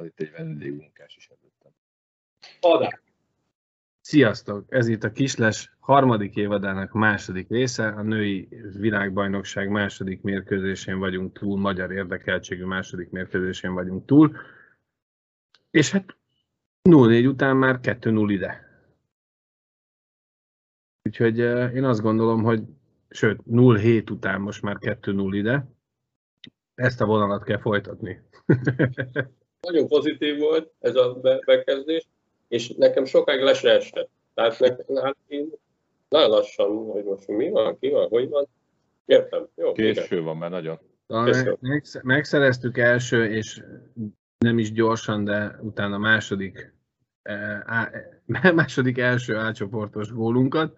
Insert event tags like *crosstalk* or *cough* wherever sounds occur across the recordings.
Van itt egy vendégmunkás is előttem. Adás. Sziasztok! Ez itt a Kisles harmadik évadának második része. A női világbajnokság második mérkőzésén vagyunk túl, magyar érdekeltségű második mérkőzésén vagyunk túl. És hát 0-4 után már 2-0 ide. Úgyhogy eh, én azt gondolom, hogy sőt, 0-7 után most már 2-0 ide. Ezt a vonalat kell folytatni. *laughs* Nagyon pozitív volt ez a be- bekezdés, és nekem sokáig le se esett. Tehát nekem, hát én nagyon lassan, hogy most mi van, ki van, hogy van. Értem, jó. igen. Késő van már nagyon. Köszönöm. megsz- megszereztük első, és nem is gyorsan, de utána második, eh, á- *laughs* második első átcsoportos gólunkat.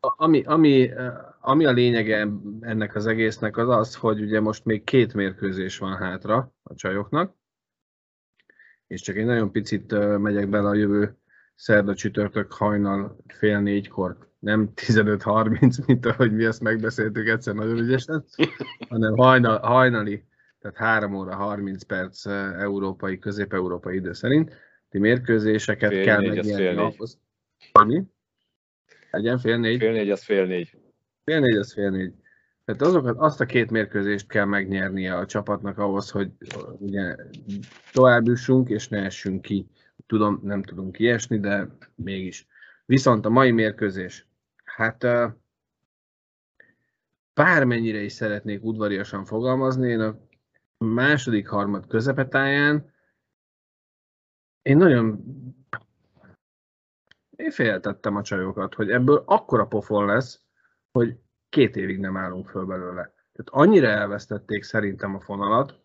Ami, ami, eh, ami a lényege ennek az egésznek az az, hogy ugye most még két mérkőzés van hátra a csajoknak, és csak egy nagyon picit megyek bele a jövő szerda csütörtök hajnal fél négykor, nem 15.30, *laughs* mint ahogy mi ezt megbeszéltük egyszer nagyon ügyesen, hanem hajnal, hajnali, tehát 3 óra 30 perc európai, közép-európai idő szerint. Ti mérkőzéseket Fél kell megnyerni ahhoz. Ami? Legyen fél négy? Fél négy, az fél négy. Fél négy, az fél négy. Tehát azokat, azt a két mérkőzést kell megnyernie a csapatnak ahhoz, hogy ugye tovább jussunk, és ne essünk ki. Tudom, nem tudunk kiesni, de mégis. Viszont a mai mérkőzés, hát bármennyire is szeretnék udvariasan fogalmazni, én a második harmad közepetáján én nagyon én féltettem a csajokat, hogy ebből akkora pofon lesz, hogy két évig nem állunk föl belőle. Tehát annyira elvesztették szerintem a fonalat,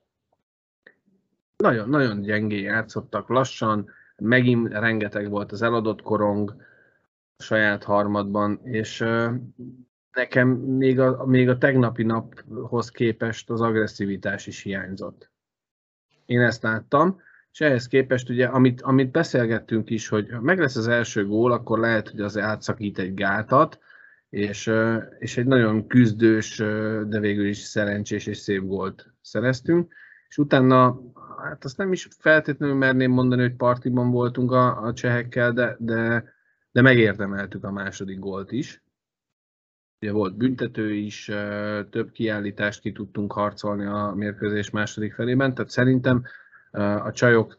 nagyon, nagyon gyengén játszottak, lassan, megint rengeteg volt az eladott korong a saját harmadban, és nekem még a, még a tegnapi naphoz képest az agresszivitás is hiányzott. Én ezt láttam, és ehhez képest ugye, amit, amit beszélgettünk is, hogy ha meg lesz az első gól, akkor lehet, hogy az átszakít egy gátat, és, és egy nagyon küzdős, de végül is szerencsés és szép gólt szereztünk, és utána, hát azt nem is feltétlenül merném mondani, hogy partiban voltunk a, a csehekkel, de, de, de megérdemeltük a második gólt is. Ugye volt büntető is, több kiállítást ki tudtunk harcolni a mérkőzés második felében, tehát szerintem a csajok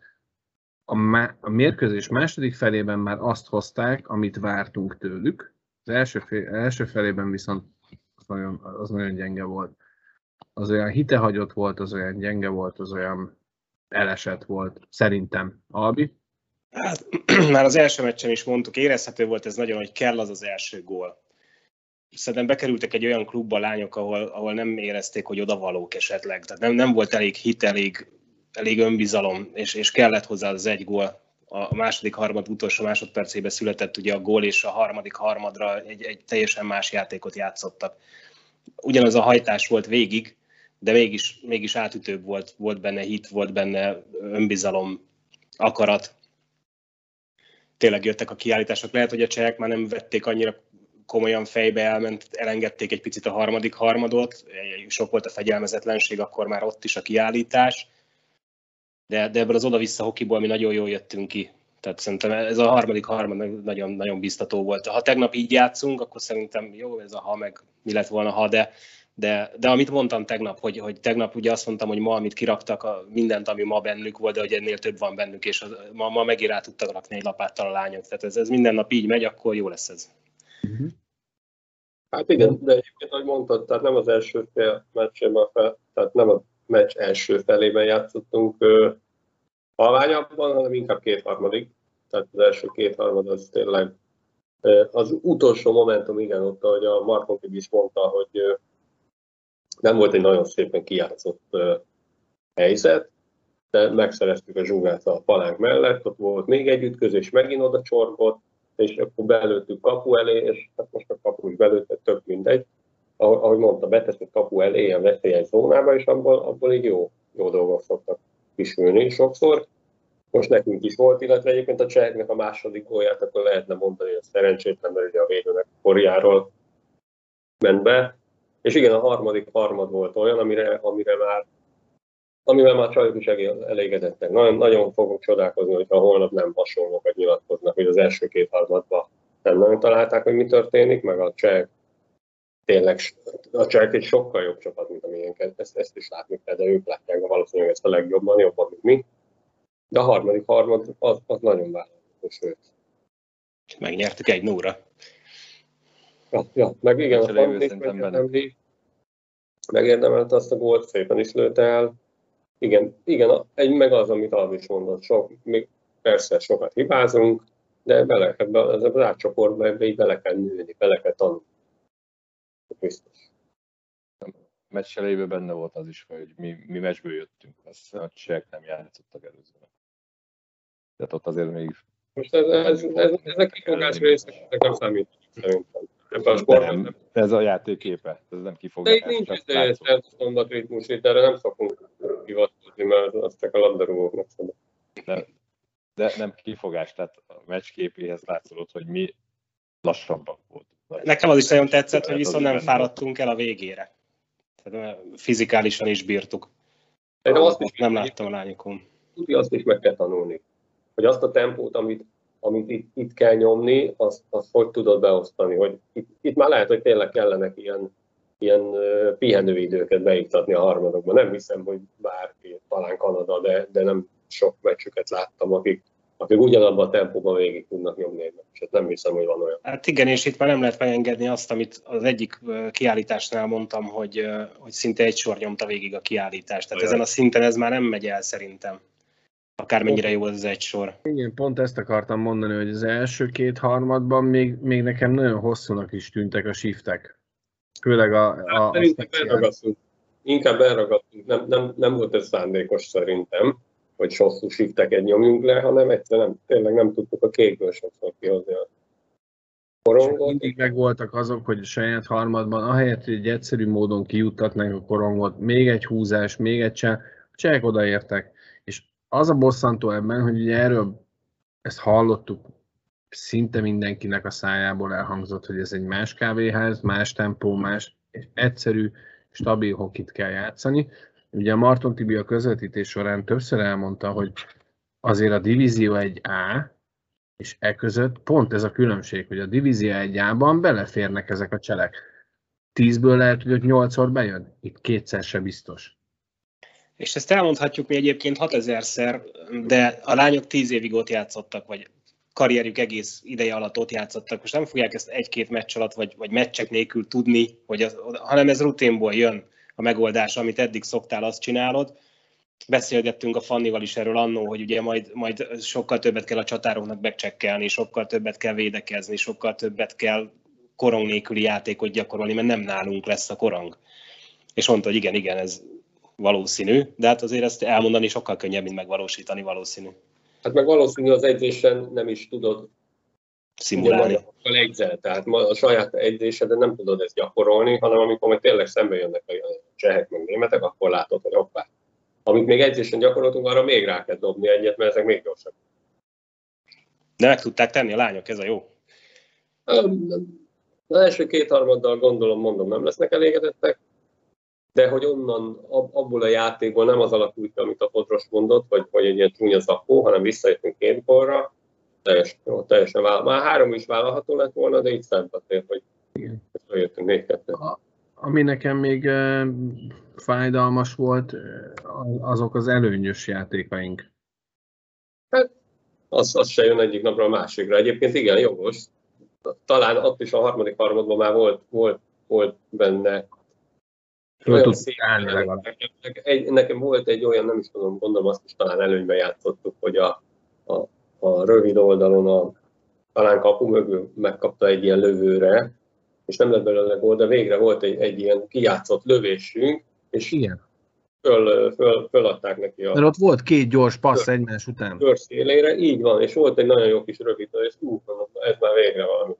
a, má- a mérkőzés második felében már azt hozták, amit vártunk tőlük. Az első, fél, első felében viszont az nagyon, az nagyon gyenge volt. Az olyan hitehagyott volt, az olyan gyenge volt, az olyan elesett volt. Szerintem. Albi? Hát, *clears throat* már az első meccsen is mondtuk, érezhető volt ez nagyon, hogy kell az az első gól. Szerintem bekerültek egy olyan klubba lányok, ahol, ahol nem érezték, hogy odavalók esetleg. Tehát nem, nem volt elég hit, elég, elég önbizalom, és, és kellett hozzá az egy gól. A második harmad utolsó másodpercében született ugye a gól, és a harmadik harmadra egy, egy teljesen más játékot játszottak. Ugyanaz a hajtás volt végig, de mégis, mégis átütőbb volt, volt benne hit, volt benne önbizalom, akarat. Tényleg jöttek a kiállítások. Lehet, hogy a csehek már nem vették annyira komolyan fejbe, elment, elengedték egy picit a harmadik harmadot, sok volt a fegyelmezetlenség, akkor már ott is a kiállítás, de, de ebből az oda-vissza hokiból mi nagyon jól jöttünk ki. Tehát szerintem ez a harmadik harmad nagyon, nagyon biztató volt. Ha tegnap így játszunk, akkor szerintem jó, ez a ha, meg mi lett volna ha, de, de, de amit mondtam tegnap, hogy, hogy tegnap ugye azt mondtam, hogy ma, amit kiraktak, a, mindent, ami ma bennük volt, de hogy ennél több van bennük, és az, ma, ma megint rá tudtak rakni egy lapáttal a lányok. Tehát ez, ez minden nap így megy, akkor jó lesz ez. Hát igen, de egyébként, ahogy mondtad, tehát nem az első fél meccsében, fel, tehát nem a meccs első felében játszottunk halványabban, hanem inkább kétharmadik. Tehát az első kétharmad az tényleg az utolsó momentum, igen, ott, ahogy a Markon is mondta, hogy nem volt egy nagyon szépen kijátszott helyzet, de megszereztük a zsugát a palánk mellett, ott volt még egy ütközés, megint oda csorgott, és akkor belőttük kapu elé, és hát most a kapu is belőtte, tök mindegy. Ahogy mondta, beteszett kapu elé a veszélyes zónába, és abból, abból így jó, jó dolgok szoktak kisülni sokszor. Most nekünk is volt, illetve egyébként a cseheknek a második gólját, akkor lehetne mondani, hogy szerencsétlen, mert ugye a védőnek korjáról ment be. És igen, a harmadik harmad volt olyan, amire, amire már amivel már csajok is elégedettek. Nagyon, nagyon fogok csodálkozni, hogyha holnap nem hasonlókat nyilatkoznak, hogy az első két harmadban nem nagyon találták, hogy mi történik, meg a cseh tényleg a cseh egy sokkal jobb csapat, mint a miénket. Ezt, ezt is látni kell, de ők látják valószínűleg ezt a legjobban, jobban, mint mi. De a harmadik harmad az, az nagyon vállalható, sőt. Megnyertük egy nóra. Ja, ja, meg igen, a szerintem megérdemli, megérdemelte azt a gólt, szépen is lőtt el. Igen, igen, egy meg az, amit Alvi is mondott, sok, mi persze sokat hibázunk, de bele, ebbe, az, az átcsoportba ebbe így bele kell nőni, bele kell tanulni. Biztos. Meccs elejében benne volt az is, hogy mi, mi meccsből jöttünk, azt a csehek nem játszottak előzőnek. Tehát ott azért még Most ez, ez, ez, ezek kifogás részek, ezek nem számít szerintem. Ebben a sportban nem, ez a játék képe, ez nem De kifogás. itt nincs ez látszó. szombat ritmus, itt erre nem szokunk hivatkozni, mert az csak a labdarúgóknak szabad. de nem kifogás, tehát a meccs képéhez látszott, hogy mi lassabbak voltunk. Nekem az is nagyon tetszett, hogy viszont nem fáradtunk el a végére. Tehát fizikálisan is bírtuk. Szerintem azt is, Nem láttam a lányokon. tudja, azt is meg kell tanulni. Hogy azt a tempót, amit, amit itt, itt kell nyomni, azt, azt hogy tudod beosztani. Hogy itt, itt már lehet, hogy tényleg kellenek ilyen, ilyen pihenőidőket beiktatni a harmadokban. Nem hiszem, hogy bárki, talán Kanada, de, de nem sok meccsüket láttam, akik, akik ugyanabban a tempóban végig tudnak nyomni egy meccset. Nem hiszem, hogy van olyan. Hát igen, és itt már nem lehet megengedni azt, amit az egyik kiállításnál mondtam, hogy, hogy szinte egy sor nyomta végig a kiállítást. Tehát Olyan. ezen a szinten ez már nem megy el szerintem. Akármennyire jó az egy sor. Igen, pont ezt akartam mondani, hogy az első két harmadban még, még nekem nagyon hosszúnak is tűntek a shiftek. Főleg a, a, a Szerintem speciális. elragadtunk. Inkább elragadtunk. Nem, nem, nem volt ez szándékos szerintem, hogy hosszú shifteket nyomjunk le, hanem egyszerűen nem, tényleg nem tudtuk a kékből sokszor kihozni a korongot. Mindig megvoltak azok, hogy a saját harmadban, ahelyett, hogy egy egyszerű módon kijuttatnánk a korongot, még egy húzás, még egy cseh, a csehek odaértek. És az a bosszantó ebben, hogy ugye erről ezt hallottuk, szinte mindenkinek a szájából elhangzott, hogy ez egy más kávéház, más tempó, más, és egyszerű, stabil hokit kell játszani. Ugye a Marton Tibi a közvetítés során többször elmondta, hogy azért a Divízió egy A, és e között pont ez a különbség, hogy a Divízió 1-ában beleférnek ezek a cselek. Tízből lehet, hogy ott nyolcszor bejön, itt kétszer se biztos. És ezt elmondhatjuk mi egyébként 6000-szer, de a lányok 10 évig ott játszottak, vagy karrierjük egész ideje alatt ott játszottak. Most nem fogják ezt egy-két meccs alatt, vagy, vagy meccsek nélkül tudni, hogy az, hanem ez rutinból jön a megoldás, amit eddig szoktál, azt csinálod. Beszélgettünk a Fannival is erről annó, hogy ugye majd, majd sokkal többet kell a csatároknak becsekkelni, sokkal többet kell védekezni, sokkal többet kell korong nélküli játékot gyakorolni, mert nem nálunk lesz a korong. És mondta, hogy igen, igen, ez valószínű, de hát azért ezt elmondani sokkal könnyebb, mint megvalósítani valószínű. Hát meg valószínű az edzésen nem is tudod Szimulálni. a egyzel, tehát a saját edzéseden nem tudod ezt gyakorolni, hanem amikor majd tényleg szembe jönnek a csehek meg németek, akkor látod, hogy hoppá. Amit még edzésen gyakoroltunk, arra még rá kell dobni egyet, mert ezek még gyorsabb. De meg tudták tenni a lányok, ez a jó. Az első két harmaddal gondolom, mondom, nem lesznek elégedettek, de hogy onnan, ab- abból a játékból nem az alakult amit a Podros mondott, vagy, vagy egy ilyen csúnya zakó, hanem visszajöttünk két gólra, teljesen, jó, teljesen vállal. Már három is vállalható lett volna, de így azért, hogy Igen. jöttünk négy kettő. Ami nekem még fájdalmas volt, azok az előnyös játékaink. Az, az se jön egyik napra a másikra. Egyébként igen, jogos. Talán ott is a harmadik harmadban már volt, volt, volt benne olyan szép állni egy, nekem volt egy olyan, nem is tudom, gondolom azt is talán előnyben játszottuk, hogy a, a, a rövid oldalon a talán kapu mögül megkapta egy ilyen lövőre, és nem lett belőle gól, de végre volt egy, egy ilyen kijátszott lövésünk, és Igen. föl, föl, föladták neki a Mert ott volt két gyors passz egymás után. kör szélére, így van, és volt egy nagyon jó kis rövid, és ú, ez már végre valami.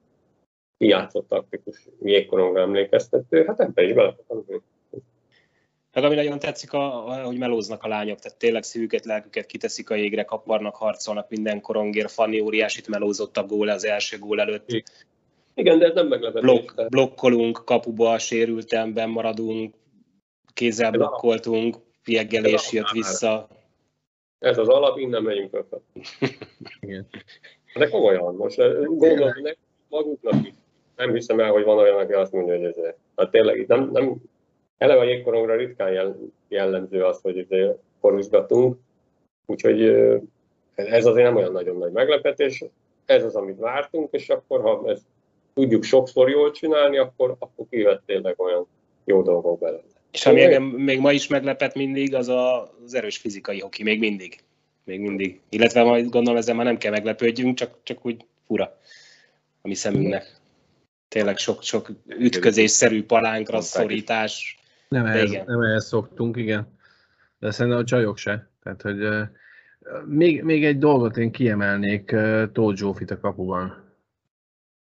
kijátszott taktikus jégkorongra emlékeztető, hát ebbe is bele meg ami nagyon tetszik, a, hogy melóznak a lányok, tehát tényleg szívüket, lelküket kiteszik a jégre, kaparnak, harcolnak minden korongér. Fanni óriásit melózott a gól az első gól előtt. Igen, de ez nem meglepetés. Blok, blokkolunk, kapuba, sérültemben maradunk, kézzel blokkoltunk, fieggelés jött vissza. Ez az alap, innen megyünk fel. *laughs* Igen. De komolyan, most gondolom, maguknak is. Nem hiszem el, hogy van olyan, aki azt mondja, hogy ez. Hát tényleg nem, nem eleve a jégkorongra ritkán jellemző az, hogy korúzgatunk, úgyhogy ez azért nem olyan nagyon nagy meglepetés. Ez az, amit vártunk, és akkor ha ezt tudjuk sokszor jól csinálni, akkor, akkor kivet tényleg olyan jó dolgok belőle. És ami engem még ma is meglepet mindig, az a, az erős fizikai hoki, még mindig. Még mindig. Illetve majd gondolom ezzel már nem kell meglepődjünk, csak, csak úgy fura a mi szemünknek. Tényleg sok-sok ütközésszerű palánkra szorítás. Nem ehhez, nem ehhez szoktunk, igen. De szerintem a csajok se. Tehát, hogy uh, még, még egy dolgot én kiemelnék uh, Tóth Zsófit a kapuban.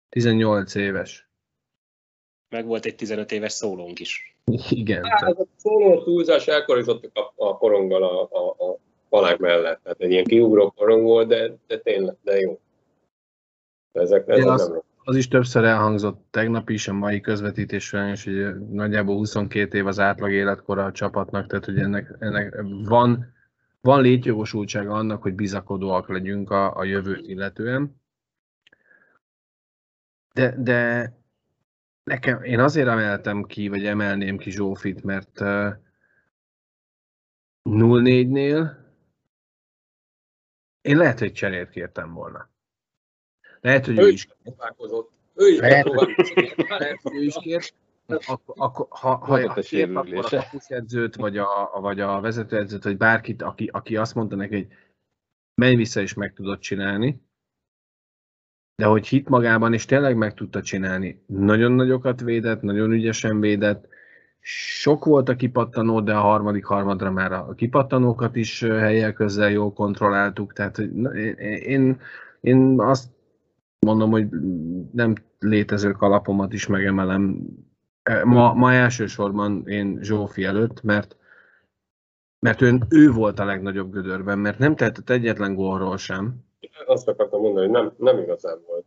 18 éves. Meg volt egy 15 éves szólónk is. Igen. Hát, a szóló túlzás elkorítottuk a, a koronggal a, a, a palák mellett. Tehát egy ilyen kiugró korong volt, de, de tényleg, de jó. Ezek, ezek nem az is többször elhangzott tegnap is, a mai közvetítésben is, hogy nagyjából 22 év az átlag életkora a csapatnak, tehát hogy ennek, ennek van, van létjogosultsága annak, hogy bizakodóak legyünk a, a jövőt illetően. De, de nekem, én azért emeltem ki, vagy emelném ki Zsófit, mert uh, 0-4-nél én lehet, hogy cserét kértem volna. Lehet, hogy ő, ő is próbálkozott. Ő is lehet, lehet, hogy ő is kért. Akkor, akkor, ha, ha, ha kért, akkor a kapusedzőt, vagy a, vagy a vezetőedzőt, vagy bárkit, aki, aki azt mondta neki, hogy menj vissza, és meg tudod csinálni, de hogy hit magában, és tényleg meg tudta csinálni. Nagyon nagyokat védett, nagyon ügyesen védett, sok volt a kipattanó, de a harmadik harmadra már a kipattanókat is helyek közel jól kontrolláltuk, tehát én, én azt mondom, hogy nem létező kalapomat is megemelem. Ma, ma elsősorban én Zsófi előtt, mert mert ő, ő volt a legnagyobb gödörben, mert nem tehetett egyetlen gólról sem. Azt akartam mondani, hogy nem, nem igazán volt.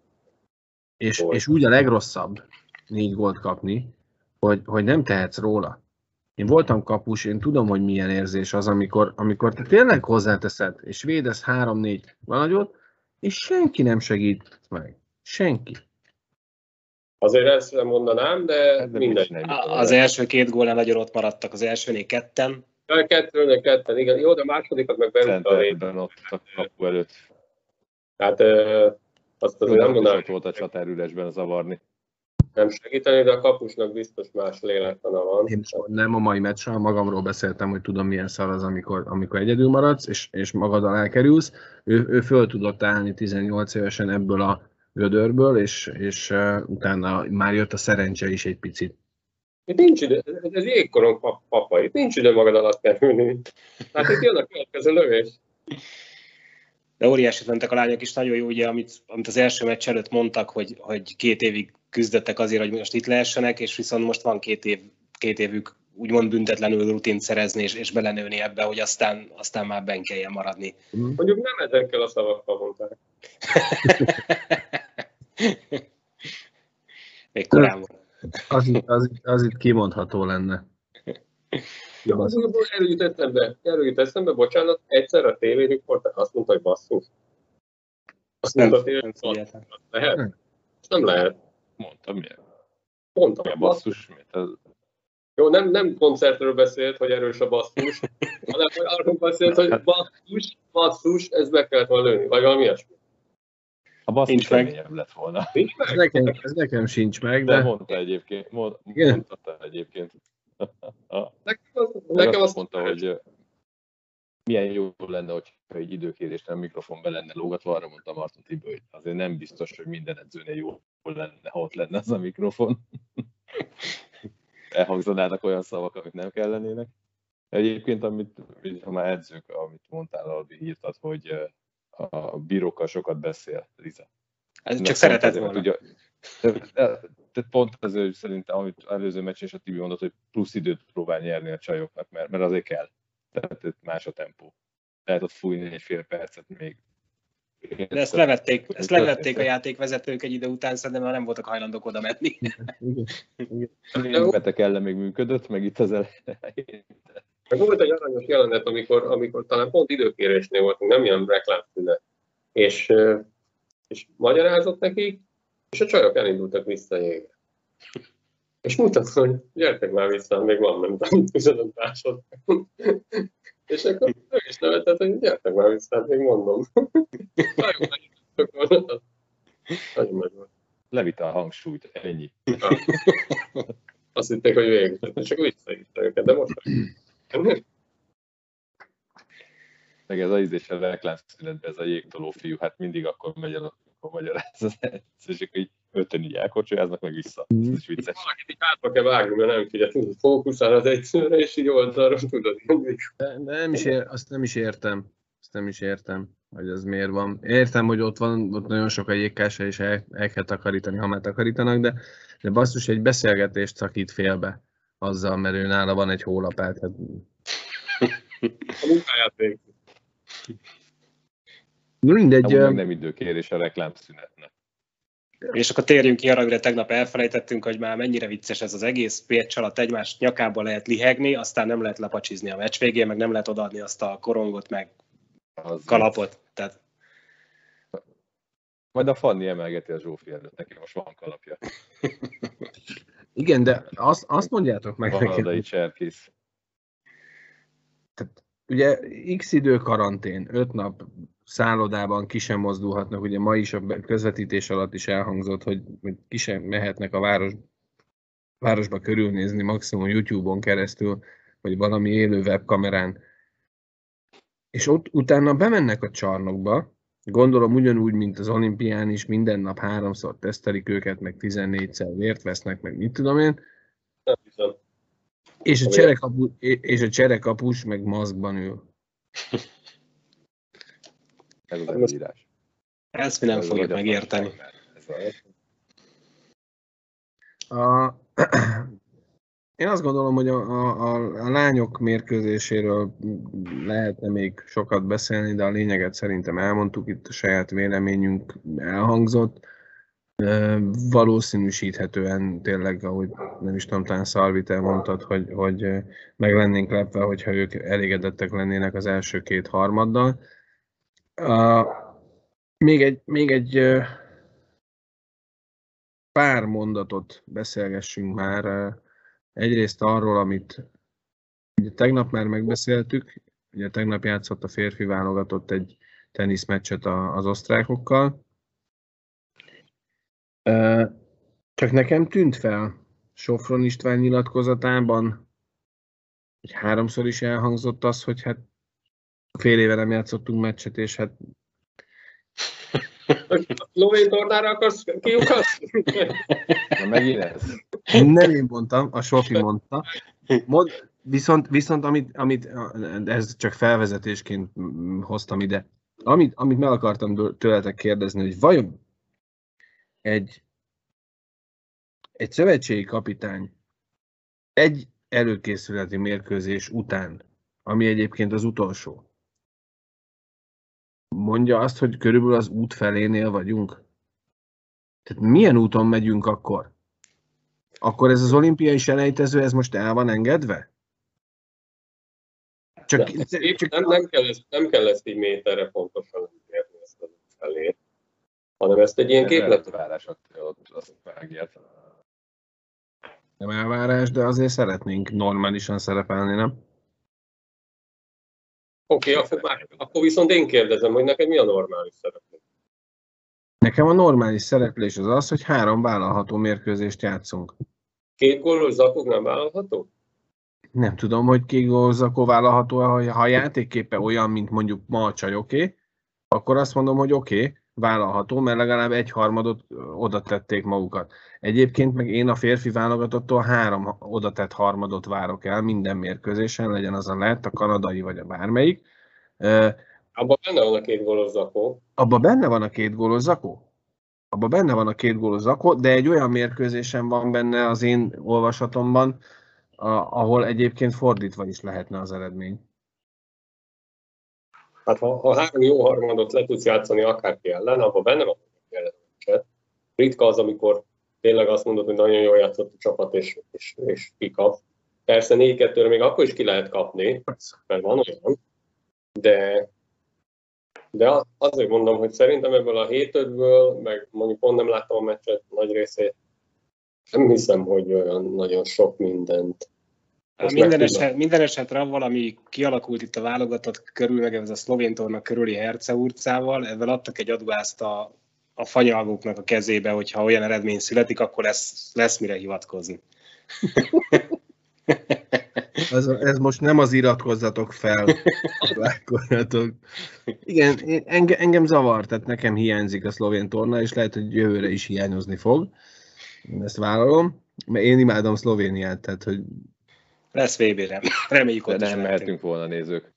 És, és úgy a legrosszabb négy gólt kapni, hogy, hogy nem tehetsz róla. Én voltam kapus, én tudom, hogy milyen érzés az, amikor, amikor te tényleg hozzáteszed, és védesz három-négy nagyot, és senki nem segít meg. Senki. Azért ezt nem mondanám, de hát mindegy. Az első két gólnál nagyon ott maradtak, az elsőnél ketten. A kettőnél ketten, igen. Jó, de a másodikat meg berúgta a Centerben ott a kapu előtt. Tehát azt azért nem mondanám. volt a csatárülésben zavarni nem segíteni, de a kapusnak biztos más lélektana van. Én nem a mai meccsről, magamról beszéltem, hogy tudom milyen szar az, amikor, amikor egyedül maradsz, és, és magaddal elkerülsz. Ő, ő föl tudott állni 18 évesen ebből a gödörből, és, és uh, utána már jött a szerencse is egy picit. Itt nincs ide, ez jégkorong pap, papa, itt nincs ide magad alatt kerülni. Hát itt jön a következő lövés. De óriásit mentek a lányok is, nagyon jó, ugye, amit, amit az első meccs előtt mondtak, hogy, hogy két évig küzdöttek azért, hogy most itt lehessenek, és viszont most van két, év, két évük úgymond büntetlenül rutint szerezni és, és belenőni ebbe, hogy aztán, aztán már ben kelljen maradni. Mondjuk nem ezekkel a szavakkal mondták. *laughs* Még korán van. Az, az, az itt kimondható lenne. Ja, az erről jut eszembe, erről jut eszembe, bocsánat, egyszer a tévériporter azt mondta, hogy basszus. Azt mondta, hogy lehet? Nem. nem lehet. Mondtam, miért? Mondtam. Milyen basszus, miért ez? Jó, nem, nem koncertről beszélt, hogy erős a basszus, *laughs* hanem hogy arról beszélt, hogy basszus, basszus, ez be kellett volna lőni, vagy valami ilyesmi. A basszus meg. lett volna. Nincs meg? Ez nekem, ez nekem sincs meg, de... de mondta egyébként. Mond, mondta egyébként. *laughs* nekem az, nekem azt mondta, hogy milyen jó lenne, hogy egy időkérésre a mikrofon be lenne lógatva, arra mondta Marton Tibő, hogy azért nem biztos, hogy minden edzőnél jó lenne, ha ott lenne az a mikrofon. *laughs* Elhangzanának olyan szavak, amik nem kellenének. Egyébként, amit, ha már edzők, amit mondtál, Albi írtad, hogy a bírókkal sokat beszél, Liza. Ez csak szeretett volna. Tudja, Tehát pont ez, hogy szerintem, amit előző meccs és a Tibi mondott, hogy plusz időt próbál nyerni a csajoknak, mert, mert azért kell. Tehát más a tempó. Lehet ott fújni egy fél percet még. De ezt levették, ezt levették a játékvezetők egy idő után, szerintem már nem voltak hajlandók oda menni. Betek ellen még működött, meg itt az elején. Meg volt egy aranyos jelenet, amikor, amikor talán pont időkérésnél voltunk, nem ilyen reklámszünet. És, és magyarázott nekik, és a csajok elindultak vissza jégre. És mutatom, hogy gyertek már vissza, még van, nem tudom, 15 másod. És akkor ő is nevetett, hogy gyertek már vissza, még mondom. Nagyon nagy Nagyon nagy volt. Levitte a hangsúlyt, ennyi. Azt hitték, hogy végig, csak visszaírta őket, de most meg ez az ízés a reklámszünetben, ez a jégtoló fiú, hát mindig akkor megy el, akkor magyaráz az és akkor így öten így elkocsolyáznak meg vissza. Ez is vicces. Valakit így hátba kell vágni, mert nem figyel, tudod, fókuszál az egyszerre, és így oldalra tudod. De, de nem is ér, azt nem is értem. Azt nem is értem, hogy ez miért van. Értem, hogy ott van, ott nagyon sok a jégkása, és el, el kell takarítani, ha már takarítanak, de, de basszus, egy beszélgetést szakít félbe azzal, mert ő nála van egy hólapát. Hát... A munkáját végzi. Mindegy. Meg nem időkérés a reklámszünetnek. És akkor térjünk ki arra, amire tegnap elfelejtettünk, hogy már mennyire vicces ez az egész. Pécs alatt egymás nyakába lehet lihegni, aztán nem lehet lapacsizni a meccs végén, meg nem lehet odaadni azt a korongot, meg az kalapot. Tehát... Majd a Fanni emelgeti a Zsófi előtt, neki most van kalapja. *laughs* Igen, de azt, azt mondjátok meg nekem. cserkész. Tehát, ugye x idő karantén, öt nap szállodában ki sem mozdulhatnak, ugye ma is a közvetítés alatt is elhangzott, hogy, hogy ki sem mehetnek a város, városba körülnézni, maximum YouTube-on keresztül, vagy valami élő webkamerán. És ott utána bemennek a csarnokba, gondolom ugyanúgy, mint az olimpián is, minden nap háromszor tesztelik őket, meg 14-szer vért vesznek, meg mit tudom én. Nem hiszem. És a, cserekapu, és a cserekapus meg maszkban ül. *laughs* Ez az előírás. Ezt mi nem Ez fogjuk megérteni. A, *clears throat* én azt gondolom, hogy a, a, a lányok mérkőzéséről lehetne még sokat beszélni, de a lényeget szerintem elmondtuk, itt a saját véleményünk elhangzott. Valószínűsíthetően tényleg, ahogy nem is tudom, talán Szalvit elmondtad, hogy, hogy meg lennénk lepve, hogyha ők elégedettek lennének az első két harmaddal. Még egy, még egy pár mondatot beszélgessünk már. Egyrészt arról, amit ugye tegnap már megbeszéltük, ugye tegnap játszott a férfi válogatott egy teniszmeccset az osztrákokkal. Csak nekem tűnt fel Sofron István nyilatkozatában, hogy háromszor is elhangzott az, hogy hát fél éve nem játszottunk meccset, és hát... *laughs* Lovén tornára akarsz kiukaszni? Na megint ez. Nem én mondtam, a Sofi mondta. Mond, viszont, viszont amit, amit, ez csak felvezetésként hoztam ide, amit, amit meg akartam tőletek kérdezni, hogy vajon egy, egy szövetségi kapitány egy előkészületi mérkőzés után, ami egyébként az utolsó, mondja azt, hogy körülbelül az út felénél vagyunk? Tehát milyen úton megyünk akkor? Akkor ez az olimpiai selejtező, ez most el van engedve? Csak, nem, csak... Nem, nem, kell ezt, nem kell ezt így méterre pontosan érni ezt az út felé, hanem ezt egy ilyen képlet... Elvárás, ott azt megért. Nem elvárás, de azért szeretnénk normálisan szerepelni, nem? Oké, okay, akkor, akkor viszont én kérdezem, hogy neked mi a normális szereplés? Nekem a normális szereplés az az, hogy három vállalható mérkőzést játszunk. Két gólos zakók nem vállalható? Nem tudom, hogy két gólos zakó vállalható, ha a játékképe olyan, mint mondjuk ma a csajoké, akkor azt mondom, hogy oké, okay, vállalható, mert legalább egy harmadot oda tették magukat. Egyébként meg én a férfi válogatottól három oda tett harmadot várok el minden mérkőzésen, legyen az a lett, a kanadai vagy a bármelyik. Abban benne van a két gólos zakó. Abban benne van a két gólos zakó? abban benne van a két gólos zakó, de egy olyan mérkőzésen van benne az én olvasatomban, ahol egyébként fordítva is lehetne az eredmény. Hát ha, ha három jó harmadot le tudsz játszani akárki ellen, abban benne van a eredményeket. Ritka az, amikor tényleg azt mondod, hogy nagyon jól játszott a csapat, és, és, és kikap. Persze 4 2 még akkor is ki lehet kapni, mert van olyan, de, de azért mondom, hogy szerintem ebből a 7 5 meg mondjuk pont nem láttam a meccset nagy részét, nem hiszem, hogy olyan nagyon sok mindent minden, eset, minden esetre valami kialakult itt a válogatott körül, meg ez a szlovén torna körüli Herce urcával, ezzel adtak egy aduást a, a fanyalgóknak a kezébe, hogyha olyan eredmény születik, akkor lesz, lesz mire hivatkozni. *laughs* ez, ez most nem az iratkozzatok fel, lákoljatok. Igen, engem, engem zavar, tehát nekem hiányzik a szlovén torna, és lehet, hogy jövőre is hiányozni fog. Én ezt vállalom, mert én imádom Szlovéniát, tehát hogy lesz VB-re. Reméljük ott De nem mehetünk volna nézők.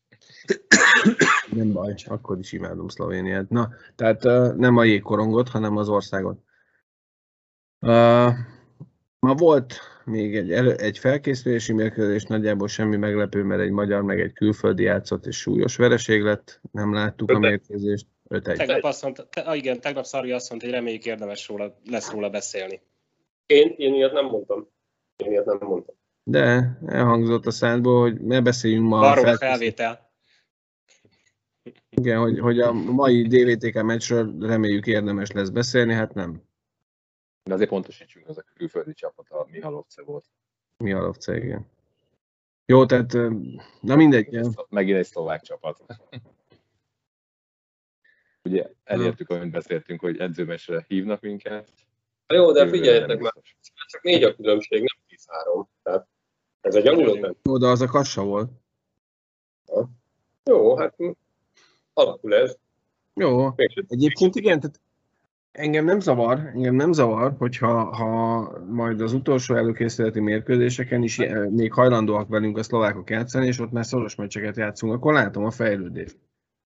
Nem baj, akkor is imádom Szlovéniát. Na, tehát uh, nem a jégkorongot, hanem az országot. Uh, ma volt még egy, elő, egy felkészülési mérkőzés, nagyjából semmi meglepő, mert egy magyar meg egy külföldi játszott, és súlyos vereség lett, nem láttuk a mérkőzést. 5 Tegnap azt mondta, te, ah igen, tegnap Szarja azt mondta, hogy reméljük érdemes róla, lesz róla beszélni. Én, én ilyet nem mondtam. Én ilyet nem mondtam. De elhangzott a szádból, hogy ne beszéljünk ma. Arról a felvétel. Igen, hogy, hogy a mai DVTK meccsről reméljük érdemes lesz beszélni, hát nem. De azért pontosítsunk, az a külföldi csapat a Mihalovce volt. Mihalovce, igen. Jó, tehát, na mindegy. Megint egy szlovák csapat. *laughs* Ugye elértük, amit beszéltünk, hogy edzőmesre hívnak minket. Jó, de figyeljetek meg, csak négy a különbség, nem 10-3. Tehát ez egy angol Jó, de az a kassa volt. Ja. Jó, hát alakul ez. Jó, egyébként igen, tehát engem nem zavar, engem nem zavar, hogyha ha majd az utolsó előkészületi mérkőzéseken is eh, még hajlandóak velünk a szlovákok játszani, és ott már szoros meccseket játszunk, akkor látom a fejlődést.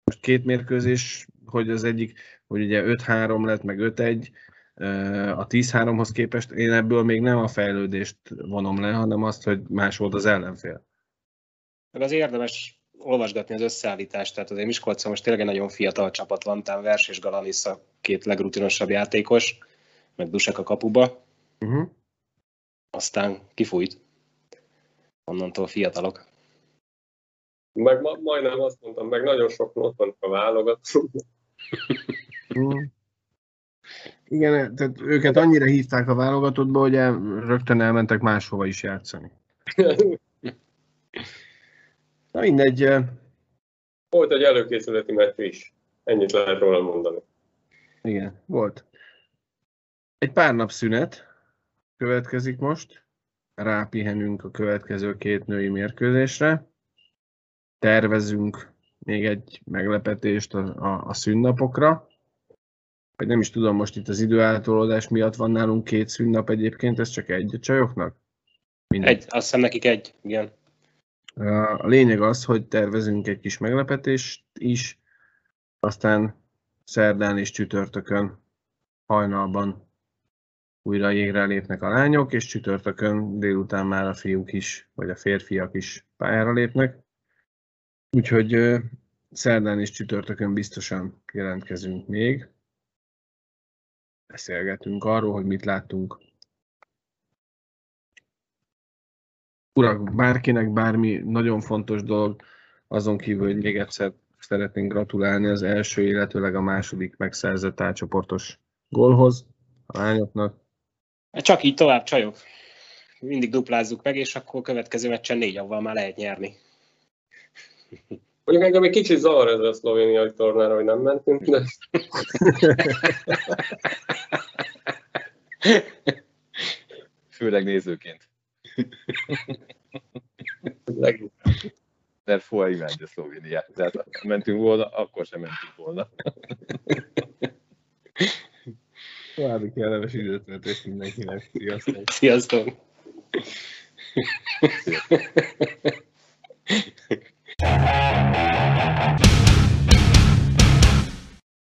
Most két mérkőzés, hogy az egyik, hogy ugye 5-3 lett, meg 5-1, a 10-3-hoz képest én ebből még nem a fejlődést vonom le, hanem azt, hogy más volt az ellenfél. Meg az érdemes olvasgatni az összeállítást, tehát azért Miskolcon most tényleg egy nagyon fiatal csapat van, tám Vers és Galanis a két legrutinosabb játékos, meg Dusek a kapuba. Uh-huh. Aztán kifújt. Onnantól fiatalok. Meg ma, majdnem azt mondtam, meg nagyon sok ott van a válogat. Igen, tehát őket annyira hívták a válogatottba, hogy el, rögtön elmentek máshova is játszani. *laughs* Na mindegy. Volt egy előkészületi meccs is. Ennyit lehet róla mondani. Igen, volt. Egy pár nap szünet következik most. Rápihenünk a következő két női mérkőzésre. Tervezünk még egy meglepetést a, a, a szünnapokra vagy nem is tudom, most itt az időáltalódás miatt van nálunk két szünnap egyébként, ez csak egy a csajoknak? Mindegy. Egy, azt hiszem nekik egy, igen. A lényeg az, hogy tervezünk egy kis meglepetést is, aztán szerdán és csütörtökön hajnalban újra jégre lépnek a lányok, és csütörtökön délután már a fiúk is, vagy a férfiak is pályára lépnek. Úgyhogy szerdán és csütörtökön biztosan jelentkezünk még beszélgetünk arról, hogy mit láttunk. Urak, bárkinek bármi nagyon fontos dolog, azon kívül, hogy még egyszer szeretnénk gratulálni az első, illetőleg a második megszerzett átcsoportos gólhoz a lányoknak. Csak így tovább, csajok. Mindig duplázzuk meg, és akkor következő meccsen négy avval már lehet nyerni. Mondjuk engem egy kicsit zavar ez a szlovéniai tornára, hogy nem mentünk, de... Főleg nézőként. Mert Foa imádja Szlovéniát. Tehát ha mentünk volna, akkor sem mentünk volna. További kellemes időtöltést mindenkinek. Sziasztok! Sziasztok! Sziasztok. Música